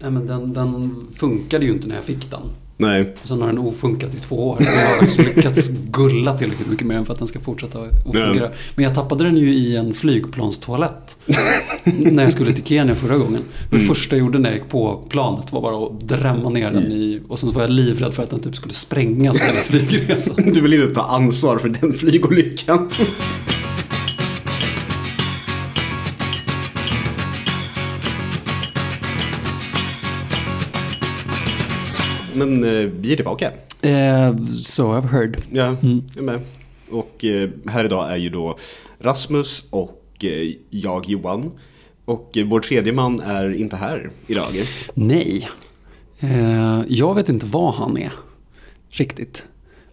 Nej, men den, den funkade ju inte när jag fick den. Nej. Och sen har den ofunkat i två år. Jag har liksom lyckats gulla tillräckligt mycket med den för att den ska fortsätta att fungera. Men jag tappade den ju i en flygplanstoalett. när jag skulle till Kenya förra gången. Det Mm. första jag gjorde när jag gick på planet var bara att drämma ner den i... Och sen så var jag livrädd för att den typ skulle sprängas hela flygresan. Du vill inte ta ansvar för den flygolyckan. Men eh, vi är tillbaka. Eh, so I've heard. Ja, Mm. jag med. Och eh, här idag är ju då Rasmus och jag Johan. Och vår tredje man är inte här idag. Nej. Eh, jag vet inte vad han är. Riktigt.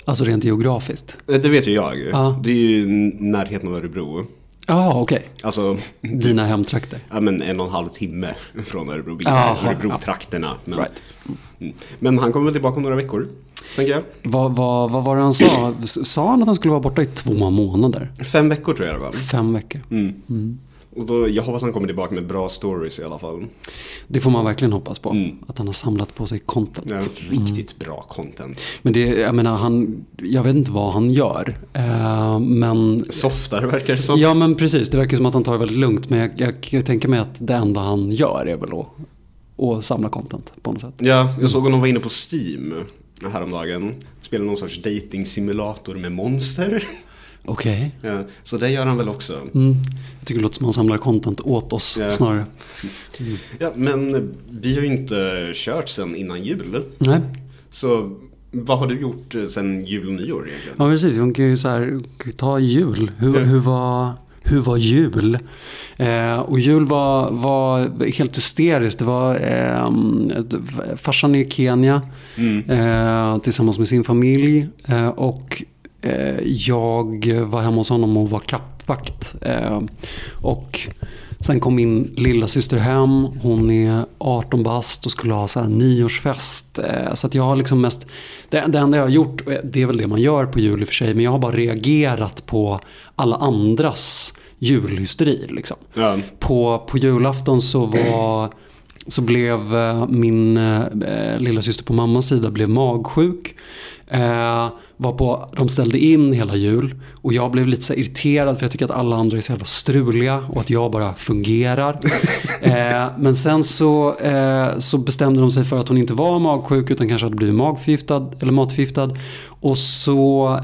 Alltså rent geografiskt. Det vet ju jag. Ja. Det är ju närheten av Örebro. Ja, okej. Alltså, Dina hemtrakter. ja, men en och en halv timme från Örebro. Jaha, Örebro-trakterna. Men, Right. Mm. men han kommer väl tillbaka om några veckor, tänker jag. Vad, vad, vad var det han sa? Sa han att han skulle vara borta i två månader? Fem veckor tror jag det var. Fem veckor. Mm. Och då, jag hoppas han kommer tillbaka med bra stories i alla fall. Det får man verkligen hoppas på. Mm. Att han har samlat på sig content. Ja, riktigt bra content. Men det, jag menar, han, jag vet inte vad han gör. Eh, men, Softare verkar det som. ja men precis, det verkar som att han tar det väldigt lugnt. Men jag, jag kan tänka mig att det enda han gör är väl att, att samla content på något sätt. Ja, jag såg honom var inne på Steam häromdagen. Spelade någon sorts dating simulator med monster. Okej. Ja, så det gör han väl också. Mm. Jag tycker det låter som att han samlar content åt oss Ja. snarare. Ja, men vi har ju inte kört sen innan jul. Nej. Så vad har du gjort eh, sen jul och nyår egentligen? Ja precis, man kan ju så här, ta jul. Hur, hur, var, hur var jul? Eh, och jul var, var helt hysteriskt. Det var eh, farsan är i Kenya Mm. eh, tillsammans med sin familj. Eh, och jag var hemma hos honom och var kattvakt. Eh, och sen kom min lilla syster hem. Hon är 18 bast och skulle ha så här nyårsfest. Eh, så att jag har liksom mest, det, det enda jag har gjort, eh, det är väl det man gör på jul i och för sig. Men jag har bara reagerat på alla andras julhysteri. Liksom Ja. på, på julafton så var så blev eh, min eh, lilla syster på mammas sida blev magsjuk. Eh, var på, de ställde in hela jul och jag blev lite så irriterad för jag tycker att alla andra är så jävla struliga och att jag bara fungerar. eh, men sen så, eh, så bestämde de sig för att hon inte var magsjuk utan kanske hade blivit magförgiftad eller matförgiftad. Och så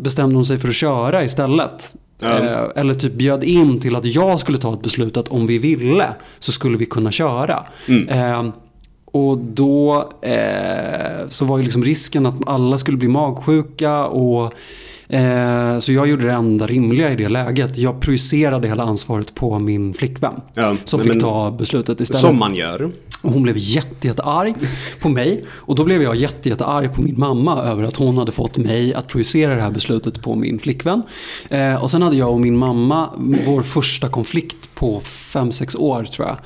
bestämde de sig för att köra istället. Eh, eller typ bjöd in till att jag skulle ta ett beslut att om vi ville så skulle vi kunna köra. Mm. Eh, och då eh, så var ju liksom risken att alla skulle bli magsjuka och eh, så jag gjorde det enda rimliga i det läget. Jag projicerade hela ansvaret på min flickvän. Ja, Som fick men- ta beslutet istället. Som man gör. Och hon blev jätte, jättearg på mig. Och då blev jag jätte, jättearg på min mamma över att hon hade fått mig att projicera det här beslutet på min flickvän. Eh, och sen hade jag och min mamma vår första konflikt på 5-6 år tror jag.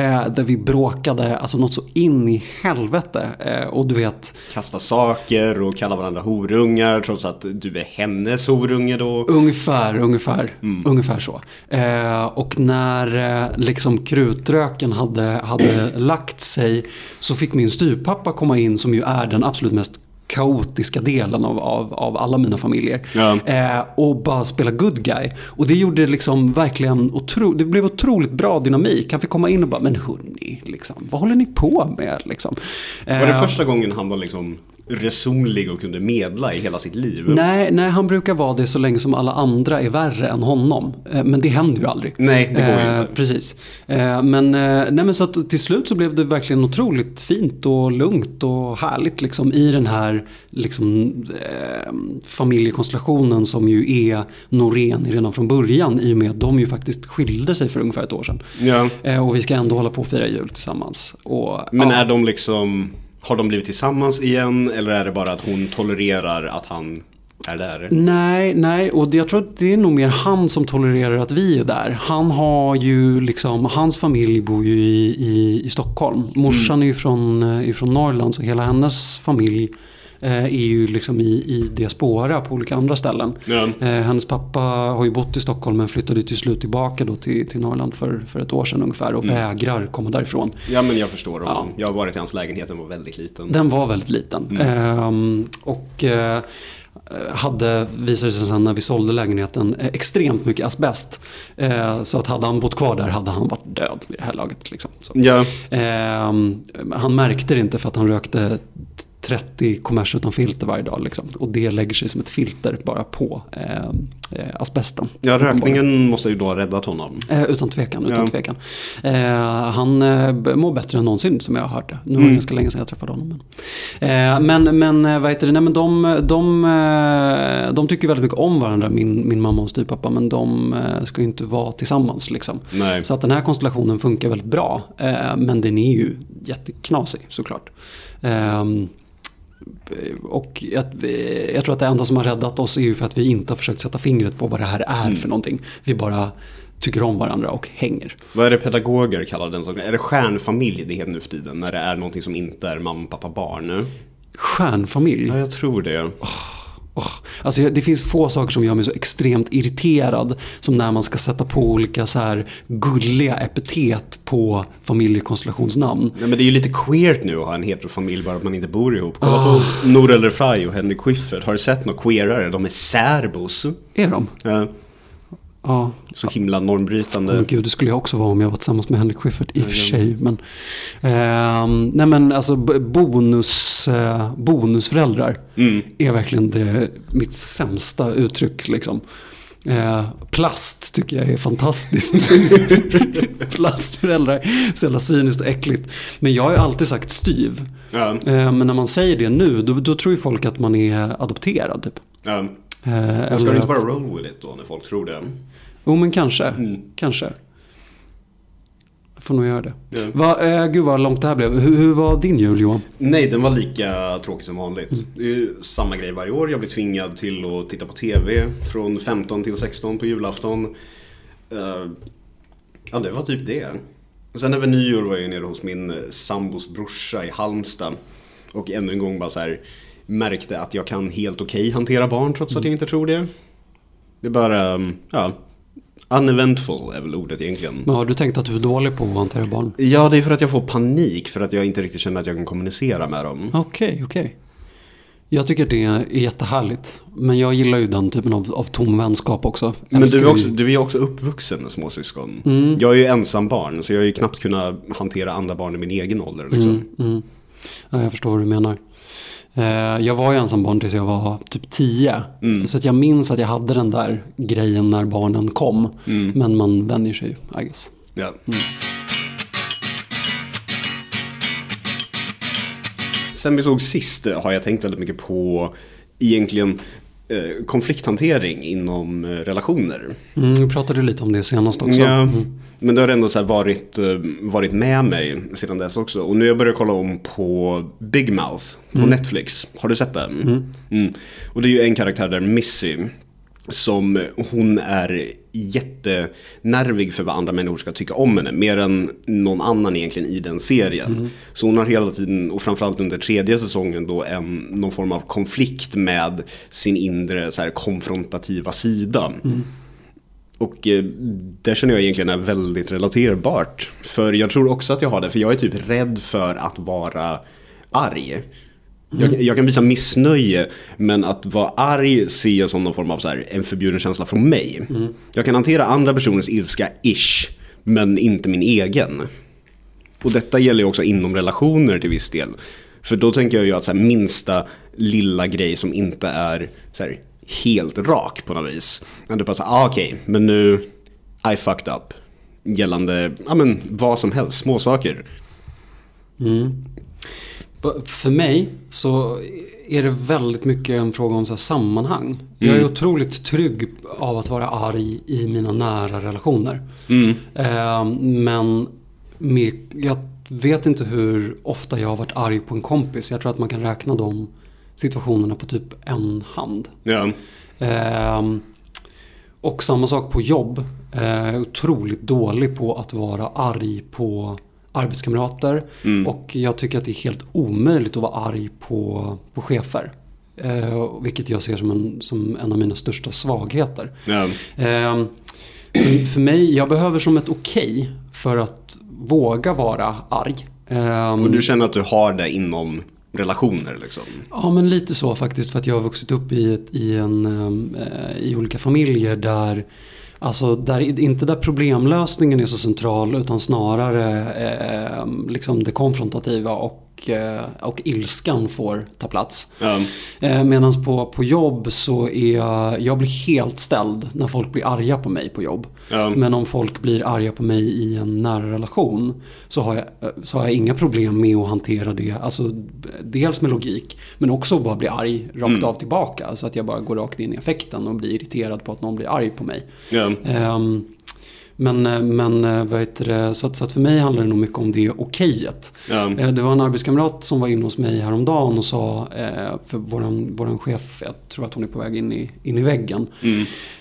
Eh, där vi bråkade alltså något så in i helvete. Eh, och du vet, Kasta saker och kalla varandra horungar trots att du är hennes horunge då. Ungefär, ungefär, ungefär så. Eh, och när eh, liksom krutröken hade, hade lagt sig så fick min styrpappa komma in som ju är den absolut mest kaotiska delen av, av, av alla mina familjer. Ja. Eh, och bara spela good guy. Och det gjorde liksom verkligen otro, det blev otroligt bra dynamik. Han fick komma in och bara, men hörni, liksom, vad håller ni på med? Liksom? Var det Eh, första gången han var liksom resonlig och kunde medla i hela sitt liv? Nej, nej, han brukar vara det så länge som alla andra är värre än honom. Eh, Men det händer ju aldrig. Nej, det går ju Eh, inte. Precis. Eh, Men, eh, nej, men så att till slut så blev det verkligen otroligt fint och lugnt och härligt liksom, i den här liksom, eh, familjekonstellationen som ju är Norén redan från början i och med att de ju faktiskt skilde sig för ungefär ett år sedan. Ja. Eh, Och vi ska ändå hålla på och fira jul tillsammans. Och, Men ja. är de liksom, har de blivit tillsammans igen eller är det bara att hon tolererar att han är där? Nej, nej, och jag tror att det är nog mer han som tolererar att vi är där. Han har ju liksom, hans familj bor ju i, i, i Stockholm. Morsan är ju från, eh, från Norrland så hela hennes familj är ju liksom i, i diaspora på olika andra ställen. Ja. Eh, hennes pappa har ju bott i Stockholm men flyttade till slut tillbaka då till, till Norrland för, för ett år sedan ungefär och vägrar komma därifrån. ja, men jag förstår honom. Ja. Jag har varit i hans lägenhet, den var väldigt liten. Den var väldigt liten. Ehm, och eh, hade, visade sig sen när vi sålde lägenheten, eh, extremt mycket asbest. Eh, så att hade han bott kvar där hade han varit död vid det här laget. Liksom. Så. Ja, Ehm, han märkte det inte för att han rökte 30 kommers utan filter varje dag. Liksom. Och det lägger sig som ett filter bara på eh, eh, asbesten. ja, rökningen måste ju då ha räddat honom. Eh, utan tvekan. Utan Ja. tvekan. Eh, han eh, mår bättre än någonsin som jag har hört det. Nu var det Mm. ganska länge sedan jag träffade honom. Men, eh, men, men vad heter det? Nej, men de, de, de tycker väldigt mycket om varandra, min, min mamma och styvpappa. Men de ska ju inte vara tillsammans. Liksom. Så att den här konstellationen funkar väldigt bra. Men den är ju jätteknasig såklart. Ehm, och jag, tror att det enda som har räddat oss är ju för att vi inte har försökt sätta fingret på vad det här är Mm. för någonting. Vi bara tycker om varandra och hänger. Vad är det pedagoger kallar den saken? Är det stjärnfamilj det heter nu för tiden? När det är någonting som inte är mamma, pappa, barn? Stjärnfamilj. Ja, jag tror det. Åh, alltså det finns få saker som gör mig så extremt irriterad som när man ska sätta på olika så här gulliga epitet på familjekonstellationsnamn. Nej, men det är ju lite queert nu att ha en heterofamilj bara att man inte bor ihop. Kolla Ah. på Nour El Refai och Henrik Schyffert. Har du sett något queerare? De är särbos. Är de? Ja, Ja. så himla normbrytande. Men gud, det skulle jag också vara om jag var tillsammans med Henrik Schyffert i och för sig. Men, ehm, nej men alltså bonus, eh, bonusföräldrar Mm. är verkligen det, mitt sämsta uttryck. Liksom. Eh, plast tycker jag är fantastiskt. Plastföräldrar, så jävla cyniskt och äckligt. Men jag har ju alltid sagt styv. Ja, Eh, men när man säger det nu, då, då tror ju folk att man är adopterad. Typ. ja. Eh, ska du inte bara roll with it då när folk tror det? Jo men kanske. Mm. Kanske. Jag får nog göra det. Ja. Va, eh, gud vad långt det här blev. Hur, hur var din jul Johan? Nej, den var lika tråkig som vanligt. Det är ju samma grej varje år. Jag blir tvingad till att titta på TV från 15 till 16 på julafton. Eh, ja, det var typ det. Sen över nyår var jag nere hos min sambos brorsa i Halmstad. Och ännu en gång bara så här märkte att jag kan helt okej hantera barn trots att jag inte tror det. Det är bara, um, ja, uneventful är väl ordet egentligen. Men har du tänkt att du är dålig på att hantera barn? Ja, det är för att jag får panik för att jag inte riktigt känner att jag kan kommunicera med dem. Okej, okej. Jag tycker det är jättehärligt. Men jag gillar ju den typen av, av tom vänskap också. Men Älskar du är, ju- också, du är ju också uppvuxen med småsyskon. Mm. Jag är ju ensam barn så jag har ju knappt kunnat hantera andra barn i min egen ålder. Liksom. Mm, mm. Ja, jag förstår vad du menar. Eh, jag var ju ensam barn tills jag var typ 10. Mm. Så att jag minns att jag hade den där grejen när barnen kom. Mm. Men man vänjer sig ju, I guess. Ja. Sen vi såg sist eh, har jag tänkt väldigt mycket på egentligen eh, konflikthantering inom relationer. Mm, vi pratade lite om det senast också. Ja, Mm. Men det har ändå så varit, eh, varit med mig sedan dess också. Och nu har jag börjat kolla om på Big Mouth på Netflix. Har du sett den? Mm. Och det är ju en karaktär där, Missy, som hon är jättenervig för vad andra människor ska tycka om henne. Mer än någon annan egentligen i den serien. Så hon har hela tiden, och framförallt under tredje säsongen då, en, någon form av konflikt med sin inre så här, konfrontativa sida. Och eh, det känner jag egentligen är väldigt relaterbart. För jag tror också att jag har det, för jag är typ rädd för att vara arg. Jag, jag kan visa missnöje, men att vara arg ser jag som någon form av så här, en förbjuden känsla från mig. Jag kan hantera andra personers ilska, ish, men inte min egen. Och detta gäller ju också inom relationer till viss del. För då tänker jag ju att så här, minsta lilla grej som inte är så här, helt rak på något vis. Att du bara säger, ah, okej, men nu, I fucked up. Gällande, ja men vad som helst, små saker. B- För mig så är det väldigt mycket en fråga om så här sammanhang. Jag är otroligt trygg av att vara arg i mina nära relationer. Eh, men med, jag vet inte hur ofta jag har varit arg på en kompis. Jag tror att man kan räkna de situationerna på typ en hand. Ja, Ehm, och samma sak på jobb. Eh, Jag är otroligt dålig på att vara arg på arbetskamrater och jag tycker att det är helt omöjligt att vara arg på, på chefer. Eh, vilket jag ser som en, som en av mina största svagheter. Ja. Eh, för, för mig, jag behöver som ett okej för att våga vara arg. Eh, Och du känner att du har det inom relationer liksom? Ja, men lite så faktiskt. För att jag har vuxit upp i, ett, i, en, eh, i olika familjer där Alltså där, inte där problemlösningen är så central utan snarare eh, liksom det konfrontativa och, och ilskan får ta plats. Ja. Eh, Medan på, på jobb så är jag, jag blir helt ställd när folk blir arga på mig på jobb. Ja. Men om folk blir arga på mig i en nära relation så har, jag, så har jag inga problem med att hantera det. Alltså, dels med logik men också bara bli arg rakt av tillbaka. Så att jag bara går rakt in i affekten och blir irriterad på att någon blir arg på mig. Ja. Men, men vad heter det, så, att, så att för mig handlar det nog mycket om det okejet. Ja. Eh, Det var en arbetskamrat som var inne hos mig häromdagen och sa, eh, för våran, våran chef, jag tror att hon är på väg in i, in i väggen.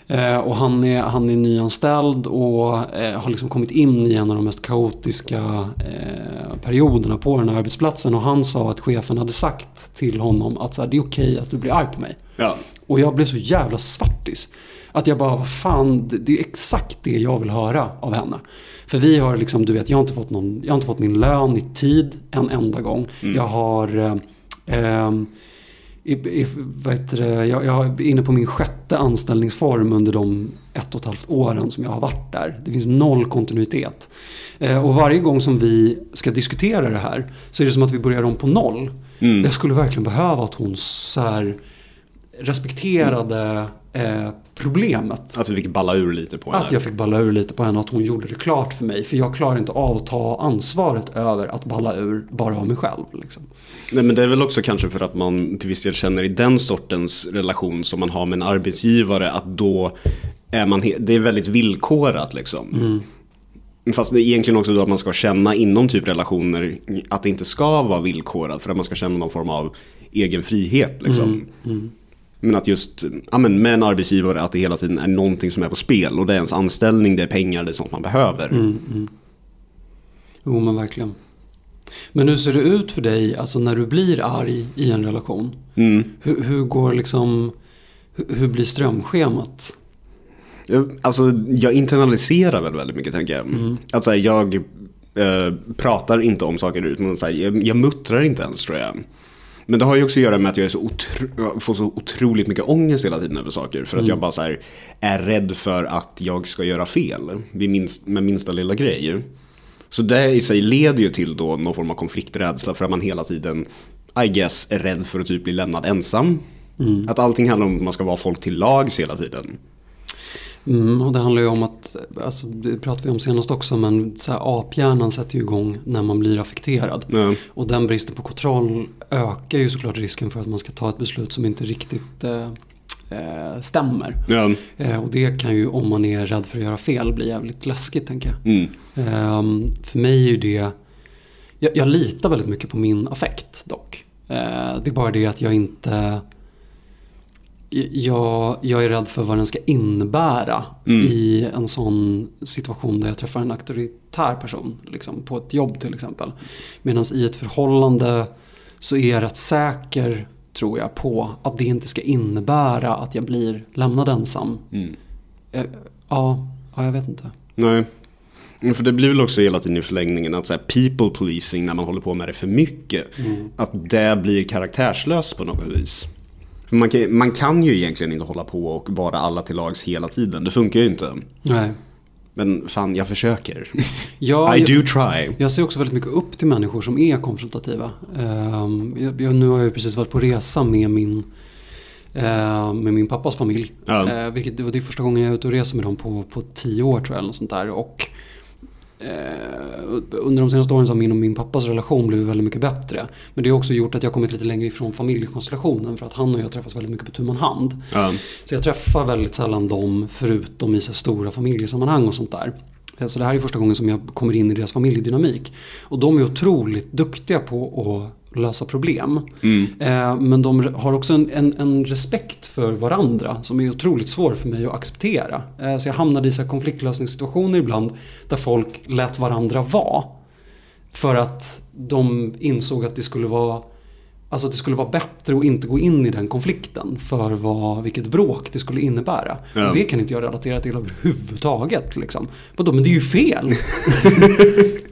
Eh, Och han är, han är nyanställd och eh, har liksom kommit in i en av de mest kaotiska eh, perioderna på den här arbetsplatsen. Och han sa att chefen hade sagt till honom att så här, det är okej att du blir arg på mig. Ja. Och jag blev så jävla svartis. Att jag bara, vad fan, det, är exakt det jag vill höra av henne. För vi har liksom, du vet, jag har inte fått, någon, jag har inte fått min lön i tid en enda gång. Jag har, eh, ehm, i, i, det, jag, jag är inne på min sjätte anställningsform under de ett och ett halvt åren som jag har varit där. Det finns noll kontinuitet. Eh, och varje gång som vi ska diskutera det här så är det som att vi börjar om på noll. Jag skulle verkligen behöva att hon så här respekterade eh, problemet. Att du fick balla ur lite på henne. Att jag fick balla ur lite på henne och att hon gjorde det klart för mig. För jag klarar inte av att ta ansvaret över att balla ur bara av mig själv. Liksom. Nej men det är väl också kanske för att man till viss del känner i den sortens relation som man har med en arbetsgivare att då är man, det är väldigt villkorat liksom. Fast det är egentligen också då att man ska känna inom typ relationer att det inte ska vara villkorat för att man ska känna någon form av egen frihet liksom. Men att just, ja men med en arbetsgivare att det hela tiden är någonting som är på spel och det är ens anställning, det är pengar, det är sånt man behöver. Jo men verkligen. Men hur ser det ut för dig alltså när du blir arg i en relation? Mm. Hur, hur går liksom, hur, hur blir strömschemat? Jag- Alltså jag internaliserar väl väldigt mycket tänker jag. Att så här, jag eh, pratar inte om saker utan så här, jag, jag muttrar inte ens tror jag. Men det har ju också att göra med att jag så otro, får så otroligt mycket ångest hela tiden över saker. För att jag bara så här, är rädd för att jag ska göra fel vid minst, med minsta lilla grej. Så det i sig leder ju till då någon form av konflikträdsla för att man hela tiden, I guess, är rädd för att typ bli lämnad ensam. Att allting handlar om att man ska vara folk till lags hela tiden. Mm, och det handlar ju om att, alltså, det pratade vi om senast också, men så här, aphjärnan sätter ju igång när man blir affekterad. Ja. Och den bristen på kontroll ökar ju såklart risken för att man ska ta ett beslut som inte riktigt eh, eh, stämmer. Ja. Eh, och det kan ju, om man är rädd för att göra fel, bli jävligt läskigt tänker jag. Mm. Ehm, för mig är ju det, jag, jag litar väldigt mycket på min affekt dock. Eh, det är bara det att jag inte, jag, jag är rädd för vad den ska innebära i en sån situation där jag träffar en auktoritär person. Liksom, på ett jobb till exempel. Medan i ett förhållande så är jag rätt säker, tror jag, på att det inte ska innebära att jag blir lämnad ensam. Mm. Eh, ja, ja, jag vet inte. Nej. Men För det blir väl också hela tiden i förlängningen att så här, people policing när man håller på med det för mycket. Att det blir karaktärslöst på något vis. Man, kan, man kan ju egentligen inte hålla på och vara alla till lags hela tiden. Det funkar ju inte. Nej. Men fan, jag försöker. Ja, I do try. jag ser också väldigt mycket upp till människor som är konfrontativa. Ehm, jag, jag, nu har jag precis varit på resa med min, eh, med min pappas familj. Ja. Eh, vilket, det var det första gången jag är ute och reser med dem på, på tio år tror jag. Eller sånt där. Och, under de senaste åren så har min och min pappas relation blivit väldigt mycket bättre. Men det har också gjort att jag kommit lite längre ifrån familjekonstellationen. För att han och jag träffas väldigt mycket på tu man hand. Ja. Så jag träffar väldigt sällan dem förutom i så stora familjesammanhang och sånt där. Eh, Så det här är första gången som jag kommer in i deras familjedynamik. Och de är otroligt duktiga på att lösa problem. Eh, Men de har också en, en, en respekt för varandra som är otroligt svår för mig att acceptera. Eh, Så jag hamnade i så konfliktlösningssituationer ibland där folk lät varandra vara. För att de insåg att det skulle vara Alltså att det skulle vara bättre att inte gå in i den konflikten för vad, vilket bråk det skulle innebära. Ja. Det kan inte jag relatera till överhuvudtaget. Liksom. Vadå, men det är ju fel.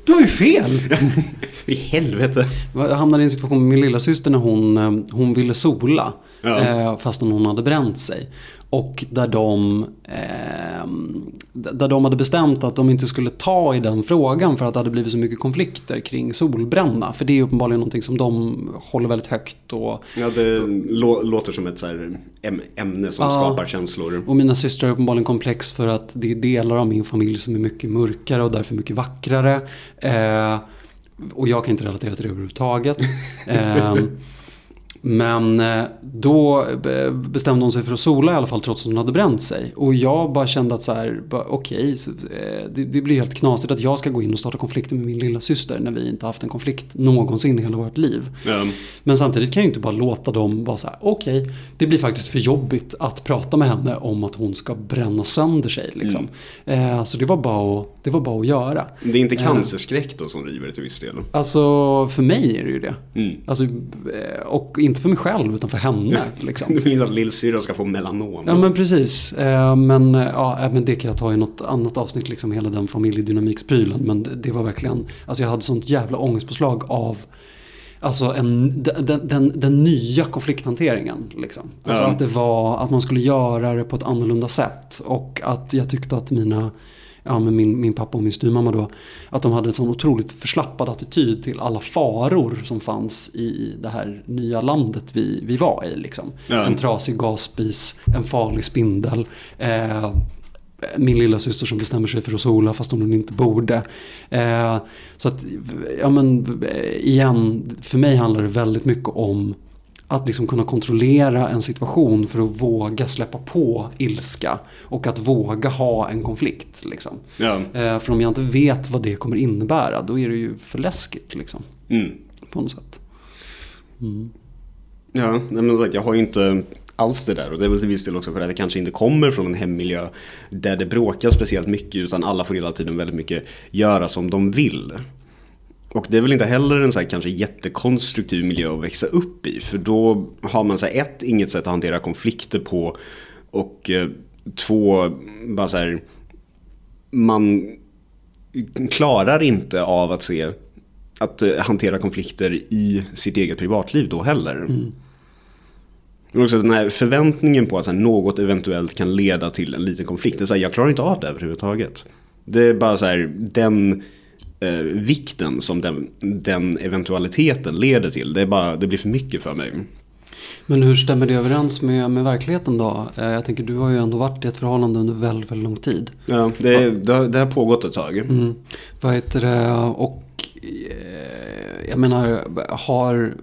du har ju fel. I helvete. Jag hamnade i en situation med min lilla syster när hon, eh, hon ville sola. Ja. Eh, fastän hon hade bränt sig. Och där de, eh, där de hade bestämt att de inte skulle ta i den frågan för att det hade blivit så mycket konflikter kring solbränna. För det är uppenbarligen någonting som de håller väldigt högt. Och, Ja, det lå- låter som ett så ämne som Ja. skapar känslor. och mina systrar är uppenbarligen komplex för att det är delar av min familj som är mycket mörkare och därför mycket vackrare. Eh, och jag kan inte relatera till det överhuvudtaget. Eh, men eh, då be- bestämde hon sig för att sola i alla fall trots att hon hade bränt sig. Och jag bara kände att så här, okej, så, eh, det, det blir helt knasigt att jag ska gå in och starta konflikter med min lilla syster när vi inte haft en konflikt någonsin i hela vårt liv. Ja. Men samtidigt kan jag ju inte bara låta dem vara så här, okej, det blir faktiskt för jobbigt att prata med henne om att hon ska bränna sönder sig. Liksom. Eh, så det var, bara att, det var bara att göra. Det är inte cancerskräck då som driver det till viss del. Alltså för mig är det ju det. Mm. Alltså, eh, och inte för mig själv utan för henne. Liksom. Du vill inte att lillsyrran ska få melanom. Ja men precis. Eh, Men, eh, ja, men det kan jag ta i något annat avsnitt, liksom hela den familjedynamiksprylen. Men det, var verkligen, alltså jag hade sånt jävla ångestpåslag av Alltså en, den, den, den, den nya konflikthanteringen. Liksom. Alltså Ja. att det var att man skulle göra det på ett annorlunda sätt. Och att jag tyckte att mina, ja men min, min pappa och min styvmamma då, att de hade en sån otroligt förslappad attityd till alla faror som fanns i det här nya landet vi, vi var i. Liksom. Ja. En trasig gasspis, en farlig spindel. Eh, min lilla syster som bestämmer sig för att sola fast hon inte borde. Eh, så att, ja men eh, igen, för mig handlar det väldigt mycket om att liksom kunna kontrollera en situation för att våga släppa på ilska och att våga ha en konflikt. Liksom. Ja. Eh, för om jag inte vet vad det kommer innebära då är det ju för läskigt liksom, Mm. på något sätt. Mm. Ja, men sagt, jag har ju inte alls det där och det är väl till viss del också för att det kanske inte kommer från en hemmiljö där det bråkar speciellt mycket utan alla får hela tiden väldigt mycket göra som de vill. Och det är väl inte heller en så här kanske jättekonstruktiv miljö att växa upp i för då har man så här, ett, inget sätt att hantera konflikter på och eh, två, bara så här, man klarar inte av att se att eh, hantera konflikter i sitt eget privatliv då heller. Men också den här förväntningen på att här, något eventuellt kan leda till en liten konflikt. Det är så här, jag klarar inte av det överhuvudtaget. Det är bara så här, den eh, vikten som den, den eventualiteten leder till. Det, är bara, det blir för mycket för mig. Men hur stämmer det överens med, med verkligheten då? Eh, Jag tänker du har ju ändå varit i ett förhållande under väldigt, väldigt lång tid. Ja, det, det, har, det har pågått ett tag. Mm. Vad heter det? Och eh, jag menar, har,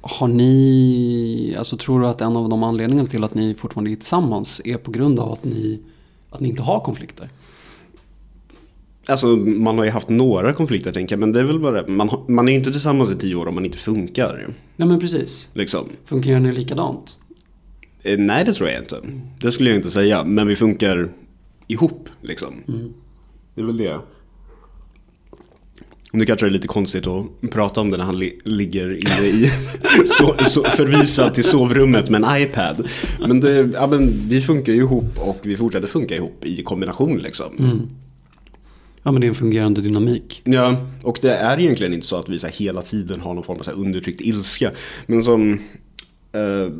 har ni, alltså tror du att en av de anledningarna till att ni fortfarande är tillsammans är på grund av att ni, att ni inte har konflikter? Alltså man har ju haft några konflikter tänker jag, men det är väl bara man, man är ju inte tillsammans i tio år om man inte funkar. Nej men precis. Liksom. Fungerar ni likadant? Eh, nej det tror jag inte. Det skulle jag inte säga. Men vi funkar ihop liksom. Det är väl det. Nu kanske det är lite konstigt att prata om det när han li- ligger inne i så, så, förvisad till sovrummet med en iPad. Men, det, ja, men vi funkar ju ihop och vi fortsätter funka ihop i kombination liksom. Ja men det är en fungerande dynamik. Ja, och det är egentligen inte så att vi så här, hela tiden har någon form av så här, undertryckt ilska. Men som... Eh,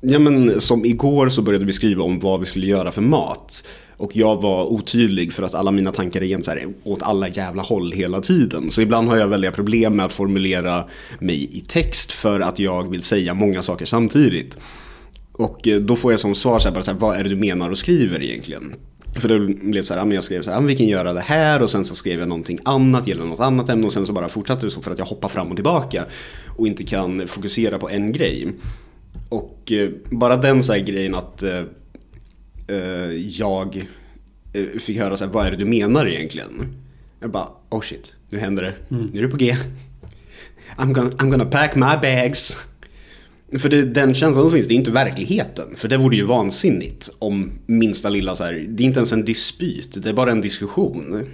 ja men som igår så började vi skriva om vad vi skulle göra för mat. Och jag var otydlig för att alla mina tankar är jämt så här, åt alla jävla håll hela tiden. Så ibland har jag väldiga problem med att formulera mig i text för att jag vill säga många saker samtidigt. Och eh, då får jag som svar så här, bara så här, vad är det du menar och skriver egentligen? För det blev så här, jag skrev så här, vi kan göra det här och sen så skrev jag någonting annat, gäller något annat ämne och sen så bara fortsatte det så för att jag hoppar fram och tillbaka och inte kan fokusera på en grej. Och eh, bara den så här grejen att eh, eh, jag fick höra så här, vad är det du menar egentligen? Jag bara, oh shit, nu händer det, nu är det på G. I'm gonna, I'm gonna pack my bags. För det, den känslan som finns, det är inte verkligheten. För det vore ju vansinnigt om minsta lilla så här, det är inte ens en dispyt, det är bara en diskussion.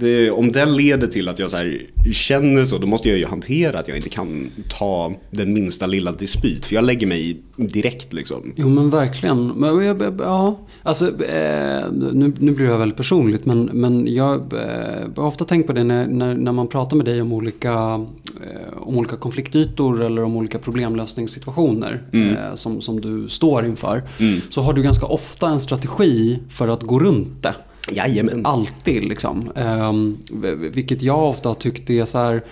Det, om det leder till att jag så här, känner så, då måste jag ju hantera att jag inte kan ta den minsta lilla dispyt. För jag lägger mig direkt liksom. Jo men verkligen. Men, jag- ja, alltså, eh, nu, nu blir det väldigt personligt men, men jag eh, har ofta tänkt på det när, när, när man pratar med dig om olika, eh, om olika konfliktytor eller om olika problemlösningssituationer eh, som, som du står inför. Så har du ganska ofta en strategi för att gå runt det. Jajamän. Alltid liksom. Ehm, vilket jag ofta har tyckt är så här.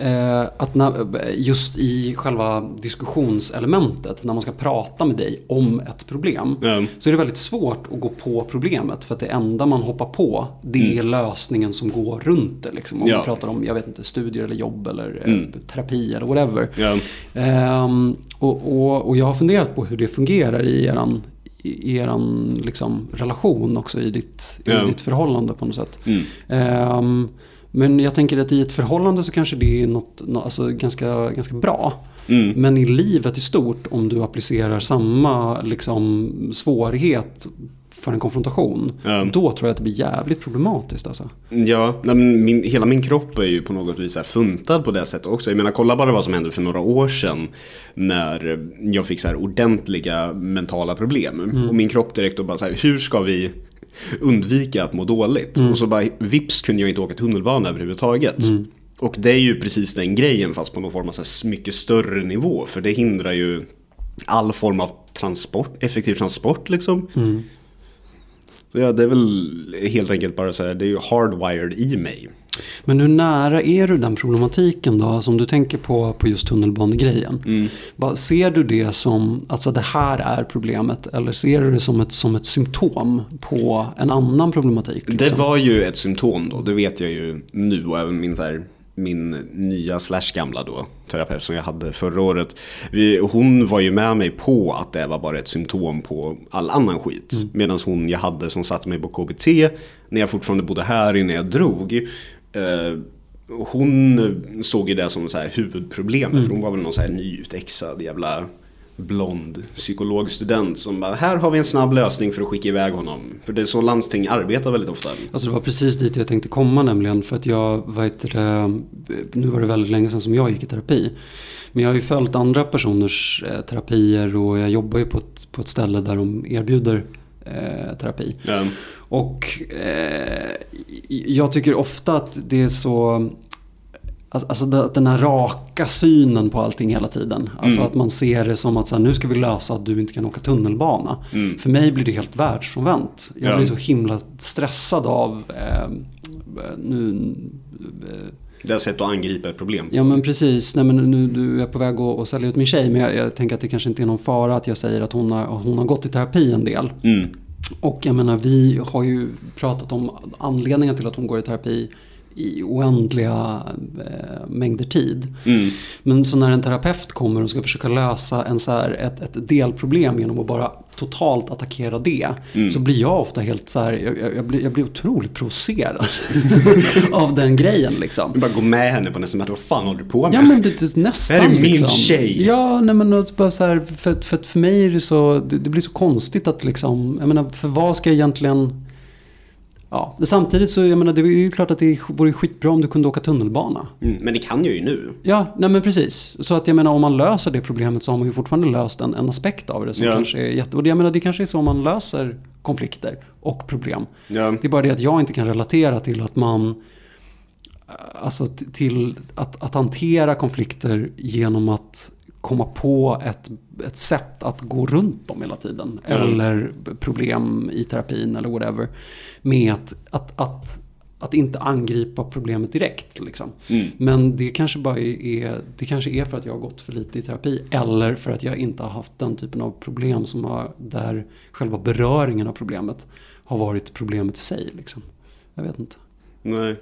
Eh, att när, just i själva diskussionselementet, när man ska prata med dig om ett problem. Ja. Så är det väldigt svårt att gå på problemet. För att det enda man hoppar på, det är lösningen som går runt det. Liksom. Om Ja. man pratar om, jag vet inte, studier eller jobb eller eh, terapi eller whatever. Ja. Ehm, och, och, och jag har funderat på hur det fungerar i eran, i eran liksom, relation också i ditt, Ja. i ditt förhållande på något sätt. Mm. Ehm, men jag tänker att i ett förhållande så kanske det är något, nå- alltså ganska, ganska bra. Mm. Men i livet i stort, om du applicerar samma liksom, svårighet för en konfrontation. Ja. Då tror jag att det blir jävligt problematiskt alltså. Ja, min, hela min kropp är ju på något vis funtad på det sättet också. Jag menar, kolla bara vad som hände för några år sedan när jag fick så här ordentliga mentala problem. Och min kropp direkt och bara så här, hur ska vi undvika att må dåligt? Och så bara vips kunde jag inte åka tunnelbana överhuvudtaget. Och det är ju precis den grejen fast på någon form av så mycket större nivå. För det hindrar ju all form av transport, effektiv transport liksom. Så ja, det är väl helt enkelt bara så här, det är ju hardwired i mig. Men hur nära är du den problematiken då som du tänker på, på just tunnelbanegrejen? Vad, ser du det som, alltså det här är problemet eller ser du det som ett, som ett symptom på en annan problematik? Det liksom? var ju ett symptom då, det vet jag ju nu och även min, så här, min nya slash gamla då, terapeut som jag hade förra året. Vi, hon var ju med mig på att det var bara ett symptom på all annan skit. Medan hon jag hade som satte mig på KBT när jag fortfarande bodde här innan jag drog. Eh, hon såg ju det som så huvudproblemet för hon var väl någon så här nyutexad jävla blond psykologstudent som bara här har vi en snabb lösning för att skicka iväg honom. För det är så landsting arbetar väldigt ofta. Alltså det var precis dit jag tänkte komma nämligen för att jag, vad heter det, nu var det väldigt länge sedan som jag gick i terapi. Men jag har ju följt andra personers eh, terapier och jag jobbar ju på ett, på ett ställe där de erbjuder eh, terapi. Ja. Och eh, jag tycker ofta att det är så Alltså alltså den här raka synen på allting hela tiden. Alltså att man ser det som att så här, nu ska vi lösa att du inte kan åka tunnelbana. För mig blir det helt världsfrånvänt. Jag Ja. blir så himla stressad av eh, nu, eh, Det är sätt att angripa ett problem. Ja men precis, Nej, men nu du är på väg att, att sälja ut min tjej men jag, jag tänker att det kanske inte är någon fara att jag säger att hon har, hon har gått i terapi en del. Mm. Och jag menar vi har ju pratat om anledningar till att hon går i terapi i oändliga eh, mängder tid. Mm. Men så när en terapeut kommer och ska försöka lösa en så här, ett, ett delproblem genom att bara totalt attackera det. Så blir jag ofta helt så här, jag, jag, blir, jag blir otroligt provocerad av den grejen liksom. Du bara gå med henne på nästa möte, vad fan håller du på med? Ja men det, det nästan Det här är min liksom. tjej. Ja, nej men bara så här, för, för, för mig är det så, det, det blir så konstigt att liksom, jag menar för vad ska jag egentligen Ja, samtidigt så jag menar det är ju klart att det vore skitbra om du kunde åka tunnelbana. Mm, men det kan jag ju nu. Ja, nej men precis. Så att jag menar om man löser det problemet så har man ju fortfarande löst en, en aspekt av det som Ja. kanske är jätte... Och det, jag menar det kanske är så man löser konflikter och problem. Ja. Det är bara det att jag inte kan relatera till att man Alltså till att, att hantera konflikter genom att komma på ett, ett sätt att gå runt dem hela tiden. Ja. Eller problem i terapin eller whatever. Med att, att, att, att inte angripa problemet direkt. Liksom. Mm. Men det kanske bara är, är, det kanske är för att jag har gått för lite i terapi. Eller för att jag inte har haft den typen av problem som har, där själva beröringen av problemet har varit problemet i sig. Liksom. Jag vet inte. Nej.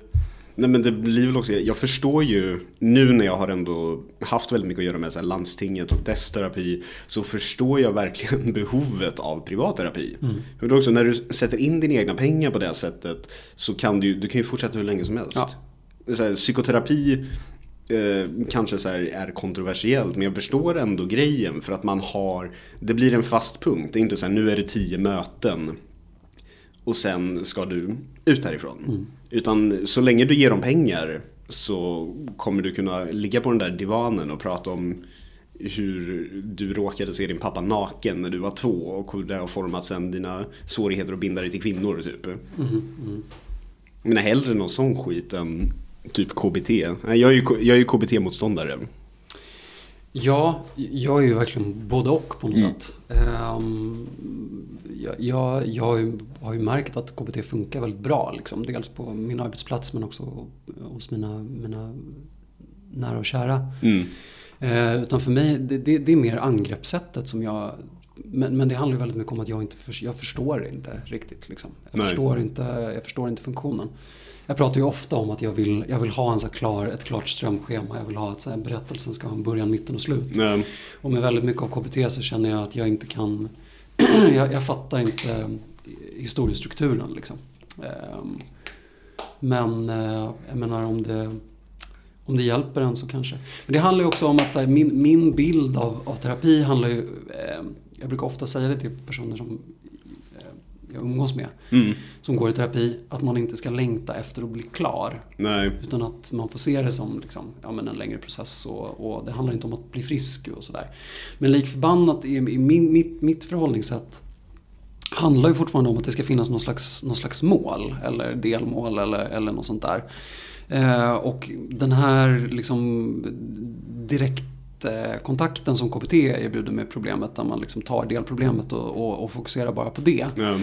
Nej men det blir väl också, jag förstår ju nu när jag har ändå haft väldigt mycket att göra med så landstinget och dess terapi så förstår jag verkligen behovet av privatterapi. För det är också, när du sätter in dina egna pengar på det sättet så kan du, du kan ju fortsätta hur länge som helst. Ja. Så här, psykoterapi eh, kanske så är kontroversiellt men jag förstår ändå grejen för att man har, det blir en fast punkt. Det är inte så här, nu är det tio möten och sen ska du ut härifrån. Utan så länge du ger dem pengar så kommer du kunna ligga på den där divanen och prata om hur du råkade se din pappa naken när du var två och hur det har format sen dina svårigheter att binda dig till kvinnor typ. Mm, mm. Menar hellre någon sån skit än typ KBT. Jag är ju, jag är ju KBT-motståndare. Ja, jag är ju verkligen både och på något mm. sätt. Um, jag, jag, jag, har ju märkt att KBT funkar väldigt bra. Liksom. Dels på min arbetsplats men också hos mina, mina nära och kära. Mm. Uh, utan för mig, det, det, det, är mer angreppssättet som jag... Men, men det handlar ju väldigt mycket om att jag inte för, jag förstår inte riktigt. Liksom. Jag, förstår inte, jag förstår inte funktionen. Jag pratar ju ofta om att jag vill, jag vill ha en så klar, ett klart strömschema. Jag vill ha att så här, berättelsen ska ha en början, mitten och slut. Nej. Och med väldigt mycket av KBT så känner jag att jag inte kan... jag, jag, fattar inte historiestrukturen liksom. Ehm, men eh, jag menar om det, om det hjälper en så kanske. Men det handlar ju också om att så här, min, min bild av, av terapi handlar ju... Eh, jag brukar ofta säga det till personer som jag umgås med. Mm. Som går i terapi. Att man inte ska längta efter att bli klar. Nej. Utan att man får se det som liksom, ja, men en längre process. Och, och, det handlar inte om att bli frisk och sådär. Men lik förbannat i, i min, mitt, mitt förhållningssätt handlar ju fortfarande om att det ska finnas någon slags, någon slags mål. Eller delmål eller, eller något sånt där. Eh, och den här liksom direkt kontakten som KBT erbjuder med problemet där man liksom tar delproblemet och, och, och fokuserar bara på det. Mm.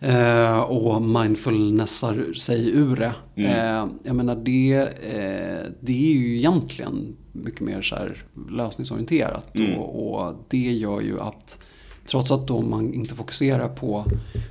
Eh, och mindfulnessar sig ur det. Mm. Eh, jag menar det, eh, det är ju egentligen mycket mer så här lösningsorienterat mm. och, och det gör ju att Trots att då man inte fokuserar på,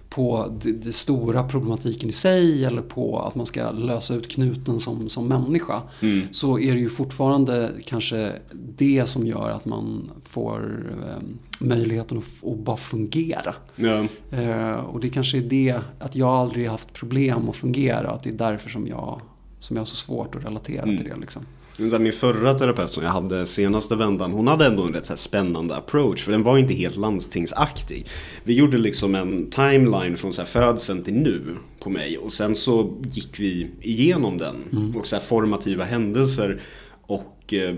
på det, stora problematiken i sig eller på att man ska lösa ut knuten som, som människa. Mm. Så är det ju fortfarande kanske det som gör att man får eh, möjligheten att, att, bara fungera. Ja. Eh, och det kanske är det, att jag aldrig haft problem att fungera. Att det är därför som jag, som jag har så svårt att relatera mm. till det. Liksom. Min förra terapeut som jag hade senaste vändan, hon hade ändå en rätt så spännande approach. För den var inte helt landstingsaktig. Vi gjorde liksom en timeline från så här födseln till nu på mig. Och sen så gick vi igenom den. Mm. Och så formativa händelser. Och eh,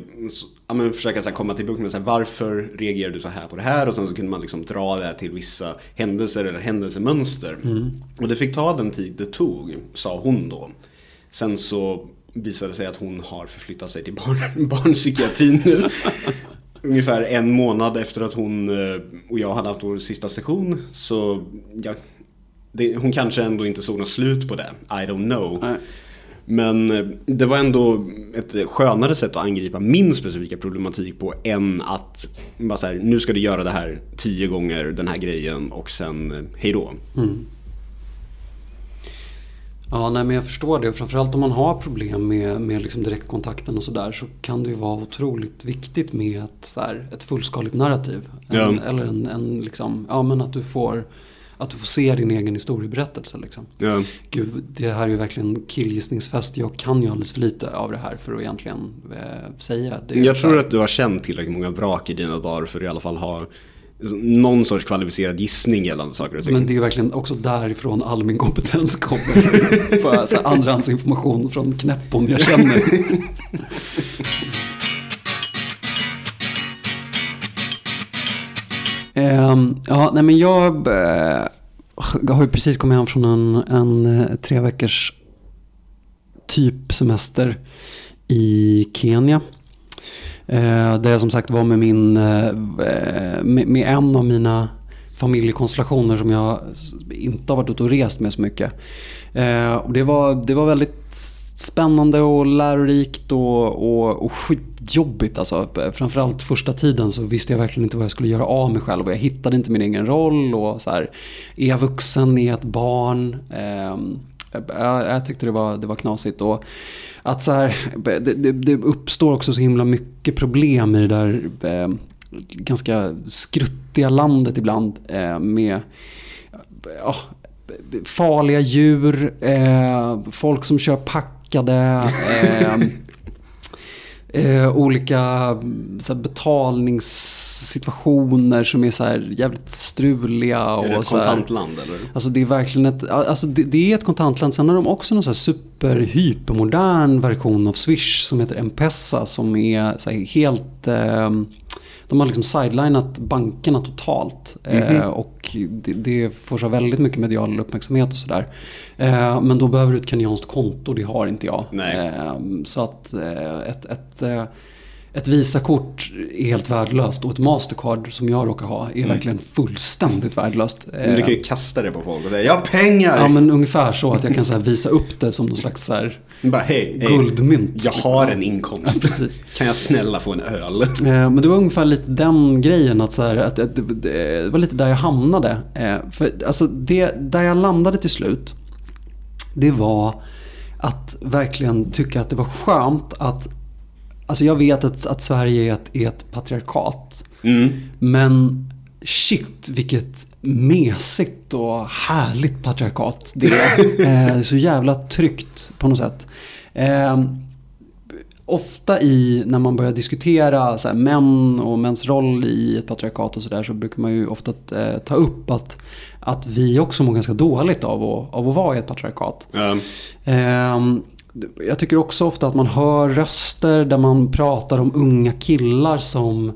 ja, men försöka så komma till bukt med så här, varför reagerar du så här på det här? Och sen så kunde man liksom dra det till vissa händelser eller händelsemönster. Mm. Och det fick ta den tid det tog, sa hon då. Sen så visade sig att hon har förflyttat sig till barn, barnpsykiatrin nu. Ungefär en månad efter att hon eh, och jag hade haft vår sista session. Så ja, det, hon kanske ändå inte såg något slut på det. I don't know. Nej. Men eh, det var ändå ett skönare sätt att angripa min specifika problematik på än att bara så här, nu ska du göra det här tio gånger den här grejen och sen eh, hejdå. Mm. Ja, nej, men jag förstår det. Framförallt om man har problem med, med liksom direktkontakten och sådär så kan det ju vara otroligt viktigt med ett, så här, ett fullskaligt narrativ. En, ja. Eller en, en liksom, ja men att du får att du får se din egen historieberättelse. Liksom. Ja. Gud, det här är ju verkligen killgissningsfest. Jag kan ju alldeles för lite av det här för att egentligen eh, säga. Det jag tror att du har känt tillräckligt många vrak i dina dagar för att i alla fall ha någon sorts kvalificerad gissning gällande saker och ting. Men det är ju verkligen också därifrån all min kompetens kommer. Får jag andrahandsinformation från knäppon jag känner. um, ja, nej men jag, uh, jag har ju precis kommit hem från en, en uh, tre veckors typ semester i Kenya. Eh, där jag som sagt var med, min, eh, eh med, med, en av mina familjekonstellationer som jag inte har varit ute och rest med så mycket. Eh, och det, var, det var väldigt spännande och lärorikt och, och, och skitjobbigt. Alltså. Framförallt första tiden så visste jag verkligen inte vad jag skulle göra av mig själv. Och jag hittade inte min egen roll. Och så här, är jag vuxen? Är jag ett barn? Ehm, jag, jag, tyckte det var, det var knasigt. Och att så här, det, det, det, uppstår också så himla mycket problem i det där eh, ganska skruttiga landet ibland eh, med eh, farliga djur, eh, folk som kör packade, eh, eh, olika så här, betalnings situationer som är så här jävligt struliga. Är det och ett så här, kontantland eller? Alltså det är verkligen ett, alltså det, det är ett kontantland. Sen har de också någon så här super hypermodern version av Swish som heter M-Pesa som är helt eh, de har liksom sidelinat bankerna totalt. eh, och det, det får så väldigt mycket medial uppmärksamhet och sådär. Eh, men då behöver du ett kenyanskt konto, det har inte jag. Nej. Eh, så att eh, ett, ett, eh, ett Visakort är helt värdelöst och ett Mastercard som jag råkar ha är verkligen fullständigt värdelöst. Men du kan ju kasta det på folk och säga jag har pengar! Ja men ungefär så att jag kan så visa upp det som någon slags så här Bara hej, hej, guldmynt. jag har en inkomst. Ja, precis. Kan jag snälla få en öl? Eh, Men det var ungefär lite den grejen att, så här, att, att det, var lite där jag hamnade. Eh, För alltså det, där jag landade till slut, det var att verkligen tycka att det var skönt att, alltså jag vet att, att Sverige är ett, är ett patriarkat. Mm. Men shit vilket mesigt och härligt patriarkat det är. Eh, så jävla tryggt på något sätt. Eh, ofta i, när man börjar diskutera så här, män och mäns roll i ett patriarkat och sådär så brukar man ju ofta eh, ta upp att, att vi också mår ganska dåligt av att, av att vara i ett patriarkat. Ja. Jag tycker också ofta att man hör röster där man pratar om unga killar som eh,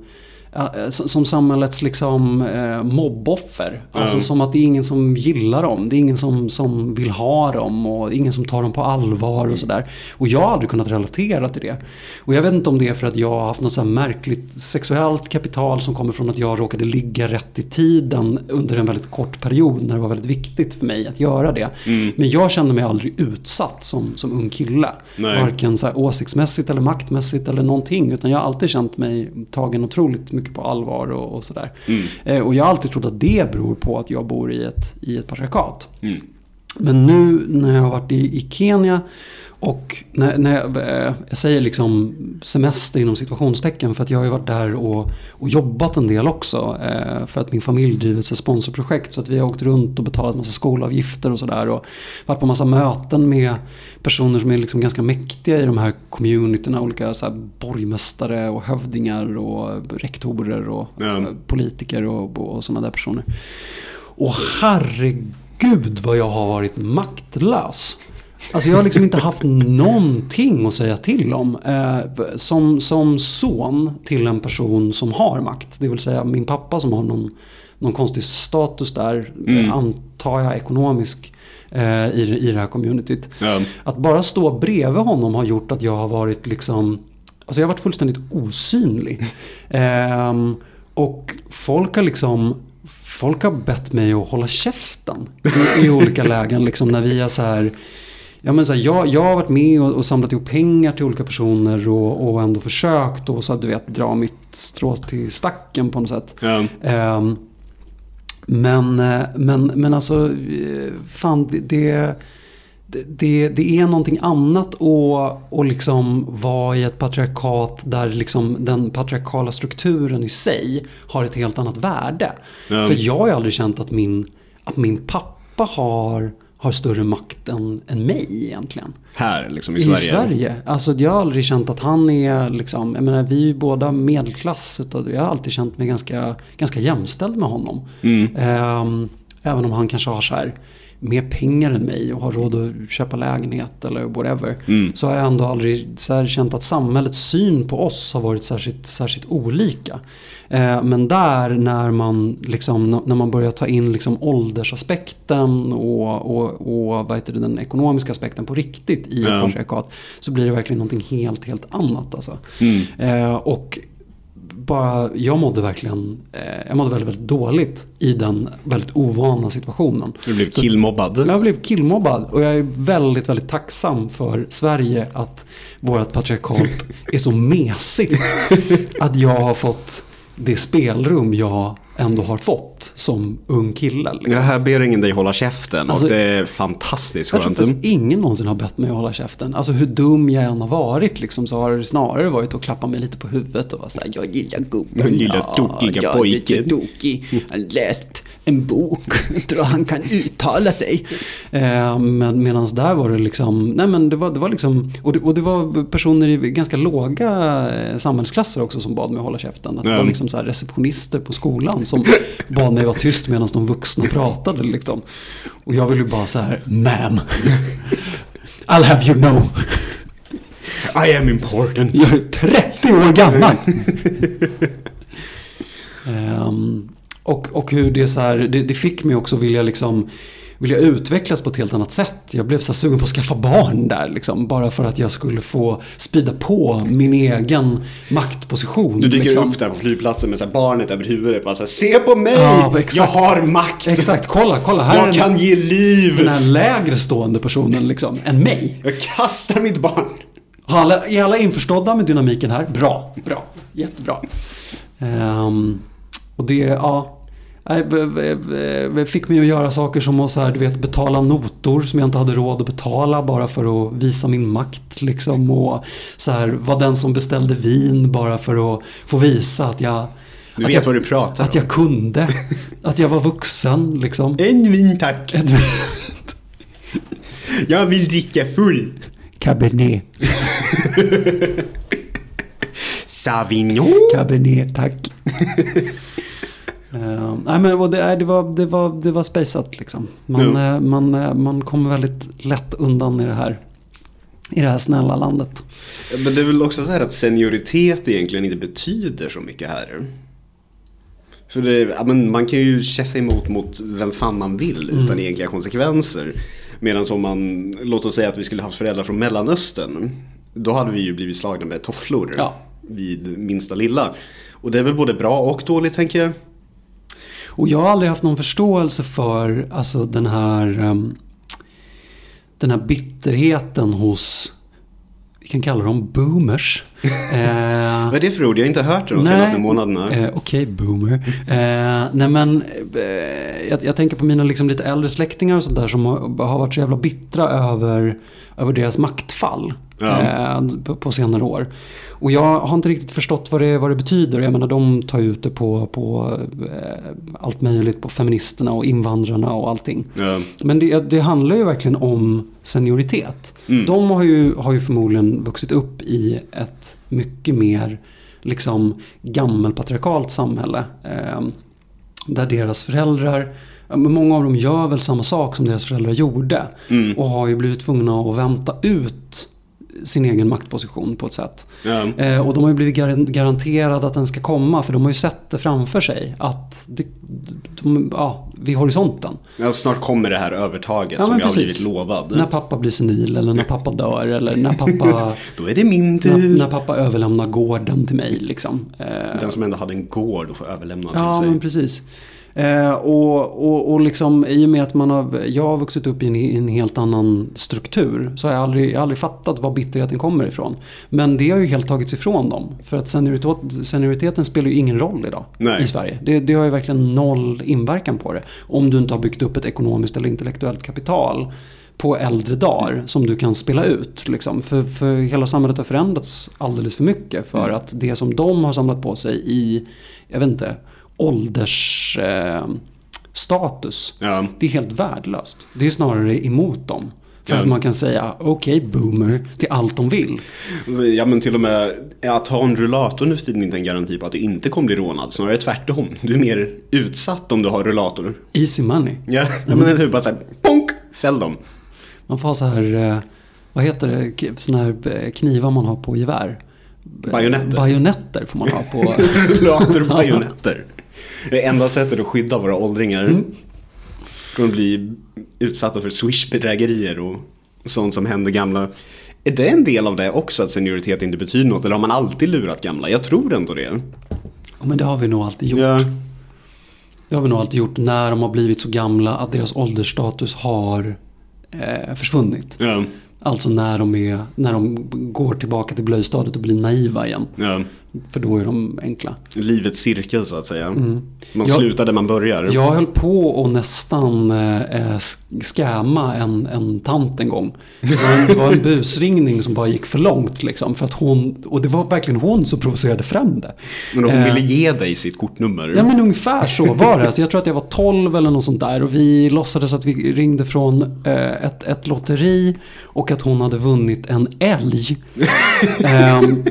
som som samhällets liksom eh, mobboffer. Alltså Mm. som att det är ingen som gillar dem. Det är ingen som, som vill ha dem och ingen som tar dem på allvar och sådär. Och jag har aldrig kunnat relatera till det. Och jag vet inte om det är för att jag har haft något så märkligt sexuellt kapital som kommer från att jag råkade ligga rätt i tiden under en väldigt kort period när det var väldigt viktigt för mig att göra det. Mm. Men jag kände mig aldrig utsatt som, som ung kille. Nej. Varken så åsiktsmässigt eller maktmässigt eller någonting. Utan jag har alltid känt mig tagen otroligt mycket på allvar och, och sådär. Mm. Eh, och jag har alltid trott att det beror på att jag bor i ett, i ett patriarkat. Mm. Men nu när jag har varit i, i Kenya och när, när jag, eh, jag säger liksom semester inom situationstecken för att jag har ju varit där och, och jobbat en del också. Eh, för att min familj driver ett sponsorprojekt så att vi har åkt runt och betalat massa skolavgifter och sådär. Och varit på massa möten med personer som är liksom ganska mäktiga i de här communityna. Olika så här borgmästare och hövdingar och rektorer och Ja. eh, politiker och, och sådana där personer. Och herregud vad jag har varit maktlös. Alltså jag har liksom inte haft någonting att säga till om. Eh, som, som son till en person som har makt. Det vill säga min pappa som har någon, någon konstig status där. Mm. Antar jag ekonomisk. Eh, i, I det här communityt. Ja. Att bara stå bredvid honom har gjort att jag har varit liksom Alltså jag har varit fullständigt osynlig. Ehm, och folk har liksom Folk har bett mig att hålla käften i, i olika lägen. Liksom när vi har så här, ja, men så här, jag, jag har varit med och, och samlat ihop pengar till olika personer och, och ändå försökt och så du vet dra mitt strå till stacken på något sätt. Ja. Ehm, men, eh, men, men alltså, eh, fan det, det, det, det är någonting annat att, att liksom vara i ett patriarkat där liksom den patriarkala strukturen i sig har ett helt annat värde. Ja. För jag har aldrig känt att min, att min pappa har, har större makt än, än mig egentligen. Här liksom i I Sverige. Sverige. Alltså jag har aldrig känt att han är liksom, jag menar vi är ju båda medelklass. Utan jag har alltid känt mig ganska, ganska jämställd med honom. Mm. Ehm, även om han kanske har så här mer pengar än mig och har råd att köpa lägenhet eller whatever. Mm. Så har jag ändå aldrig så känt att samhällets syn på oss har varit särskilt, särskilt olika. Eh, men där när man, liksom, när man börjar ta in liksom åldersaspekten och, och, och vad heter det, den ekonomiska aspekten på riktigt i ett Ja. patriarkat. Så blir det verkligen någonting helt, helt annat. Alltså. Mm. Eh, och bara, jag mådde verkligen eh, jag mådde väldigt, väldigt dåligt i den väldigt ovana situationen. Du blev Så- killmobbad. Jag blev killmobbad och jag är väldigt, väldigt tacksam för Sverige att vårt patriarkat är så mesigt. Att jag har fått det spelrum jag ändå har fått som ung kille. Liksom. Ja, här ber ingen dig hålla käften Alltså- och det är fantastiskt Jag tror skönt. faktiskt ingen någonsin har bett mig att hålla käften. Alltså hur dum jag än har varit liksom, så har det snarare varit att klappa mig lite på huvudet och vara såhär Jag gillar gubben. Jag gillar tokiga jag är pojken." lite tokig. Jag har läst en bok. Jag tror han kan uttala sig. Eh, men medan där var det liksom, nej men det var, det var liksom, och det, och det var personer i ganska låga eh, samhällsklasser också som bad mig att hålla käften. Att det Ja. var liksom så receptionister på skolan som bad mig vara tyst medan de vuxna pratade liksom. Och jag ville bara så här, ma'am. I'll have you know. I am important. Jag är 30 år gammal. Ehm, och, och hur det så här, det, det fick mig också vilja liksom vilja utvecklas på ett helt annat sätt. Jag blev så sugen på att skaffa barn där liksom. Bara för att jag skulle få sprida på min egen maktposition. Du dyker liksom. upp där på flygplatsen med så barnet över huvudet. Bara så här, Se på mig! Ja, jag har makt! Exakt, kolla, kolla. Här är Jag den, kan ge liv! den här lägre stående personen liksom, än mig. Jag kastar mitt barn! Alla, är alla införstådda med dynamiken här? Bra, bra, jättebra. Ehm, och det, ja. B- fick mig att göra saker som att så här, du vet, betala notor som jag inte hade råd att betala bara för att visa min makt. Liksom, och så här, vara den som beställde vin bara för att få visa att jag, Du att vet jag, vad du pratar att jag kunde. att jag var vuxen liksom. En vin tack! Ett Jag vill dricka full! cabernet. Savignon! Cabernet, tack. Eh, nej men det, det, var, det, var, det var spejsat liksom. Man, eh, man, eh, man kommer väldigt lätt undan i det här. I det här snälla landet. Men det är väl också så här att senioritet egentligen inte betyder så mycket här. För det, ja, men man kan ju käfta emot mot vem fan man vill Mm. utan egentliga konsekvenser. Medan om man, låt oss säga att vi skulle haft föräldrar från Mellanöstern. Då hade vi ju blivit slagna med tofflor Ja. vid minsta lilla. Och det är väl både bra och dåligt tänker jag. Och jag har aldrig haft någon förståelse för alltså, den här um, den här bitterheten hos vi kan kalla dem boomers. Eh, Vad är det för ord? Jag har inte hört det de senaste månaderna. Eh, Okej, boomer. Eh, nej men, eh, jag, jag tänker på mina liksom lite äldre släktingar och sånt där som har, har varit så jävla bittra över, över deras maktfall Ja. eh, på, på senare år. Och jag har inte riktigt förstått vad det, vad det betyder. Jag menar, de tar ut det på, på eh, allt möjligt, på feministerna och invandrarna och allting. Ja. Men det, det handlar ju verkligen om senioritet. Mm. De har ju, har ju förmodligen vuxit upp i ett mycket mer liksom gammelpatriarkalt samhälle. Eh, där deras föräldrar, många av dem gör väl samma sak som deras föräldrar gjorde. Mm. Och har ju blivit tvungna att vänta ut sin egen maktposition på ett sätt. Ja. Eh, och de har ju blivit gar- garanterade att den ska komma för de har ju sett det framför sig. Att det, de, ja, vid horisonten. Ja, snart kommer det här övertaget Ja, som men jag har precis. blivit lovad. När pappa blir senil eller när pappa dör eller när pappa, Då är det min när, tur. när pappa överlämnar gården till mig. Liksom. Eh, Den som ändå hade en gård och får överlämna ja, till men sig. precis. Eh, och, och, och liksom i och med att man har, jag har vuxit upp i en, i en helt annan struktur så har jag aldrig, jag har aldrig fattat var bitterheten kommer ifrån. Men det har ju helt tagits ifrån dem. För att senioritet, senioriteten spelar ju ingen roll idag Nej. i Sverige. Det, det har ju verkligen noll inverkan på det. Om du inte har byggt upp ett ekonomiskt eller intellektuellt kapital på äldre dagar som du kan spela ut. Liksom. För, för hela samhället har förändrats alldeles för mycket för att det som de har samlat på sig i, jag vet inte, åldersstatus. Eh, Ja. det är helt värdelöst. Det är snarare emot dem. För Ja. att man kan säga okej boomer till allt de vill. Ja men till och med att ha en rullator nu för tiden är inte en garanti på att du inte kommer bli rånad. Snarare tvärtom. Du är mer utsatt om du har rullator. Easy money. Ja, ja men eller hur? Bara såhär, ponk! Fäll dem. Man får ha så här, eh, vad heter det, såna här eh, knivar man har på gevär. Bajonetter. Bajonetter får man ha på. Rullator och bajonetter. Det är enda sättet att skydda våra åldringar. Mm. Från att bli utsatta för swishbedrägerier och sånt som händer gamla. Är det en del av det också att senioritet inte betyder något? Eller har man alltid lurat gamla? Jag tror ändå det. Ja, men det har vi nog alltid gjort. Ja. Det har vi nog alltid gjort när de har blivit så gamla att deras åldersstatus har eh, försvunnit. Ja. Alltså när de, är, när de går tillbaka till blöjstadiet och blir naiva igen. Ja. För då är de enkla. Livets cirkel så att säga. Man Mm. Ja. slutar där man börjar. Jag höll på att nästan eh, sk- skämma en, en tant en gång. Det var en, det var en busringning som bara gick för långt. Liksom, för att hon, och det var verkligen hon som provocerade fram det. Men hon Eh, ville ge dig sitt kortnummer. Ja men ungefär så var det. Alltså, jag tror att jag var 12 eller något sånt där. Och vi låtsades att vi ringde från eh, ett, ett lotteri. Och att hon hade vunnit en älg. ehm,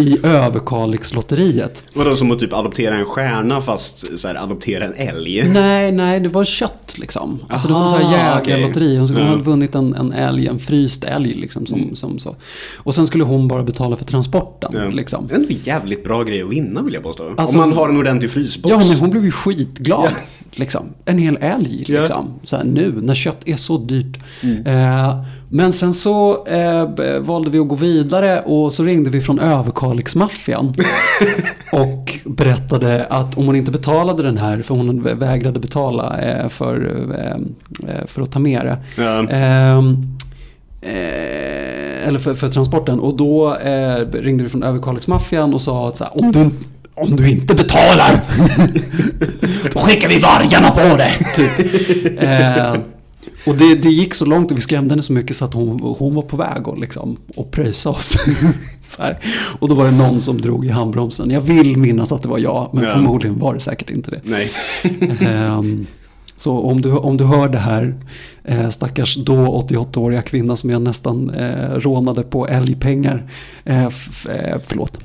I Överkalixlotteriet. Vadå som att typ adoptera en stjärna fast så här, adoptera en älg? Nej, nej, det var kött liksom. Alltså det var så här Aha, jägarlotteri. Hon hade Ja. vunnit en, en älg, en fryst älg liksom. Som, som så. Och sen skulle hon bara betala för transporten. Ja. Liksom. Det är en jävligt bra grej att vinna vill jag påstå. Alltså- Om man har en ordentlig frysbox. Ja, men hon blev ju skitglad. Liksom. En hel älg Ja. liksom. Så här, nu när kött är så dyrt. Mm. Eh, men sen så eh, valde vi att gå vidare och så ringde vi från Överkalixmaffian. och berättade att om hon inte betalade den här, för hon vä- vägrade betala eh, för, eh, eh, för att ta med det. Ehm, eh, eller för, för transporten. Och då eh, ringde vi från Överkalixmaffian och sa att så här, om, du, om du inte betalar då skickar vi vargarna på dig. Typ. Eh, och det, det gick så långt och vi skrämde henne så mycket så att hon, hon var på väg att liksom, och pröjsa oss. Och då var det någon som drog i handbromsen. Jag vill minnas att det var jag, men Ja. förmodligen var det säkert inte det. Nej. Ehm, Så om du, om du hör det här, eh, stackars då 88-åriga kvinna som jag nästan eh, rånade på älgpengar, eh, f- eh, förlåt.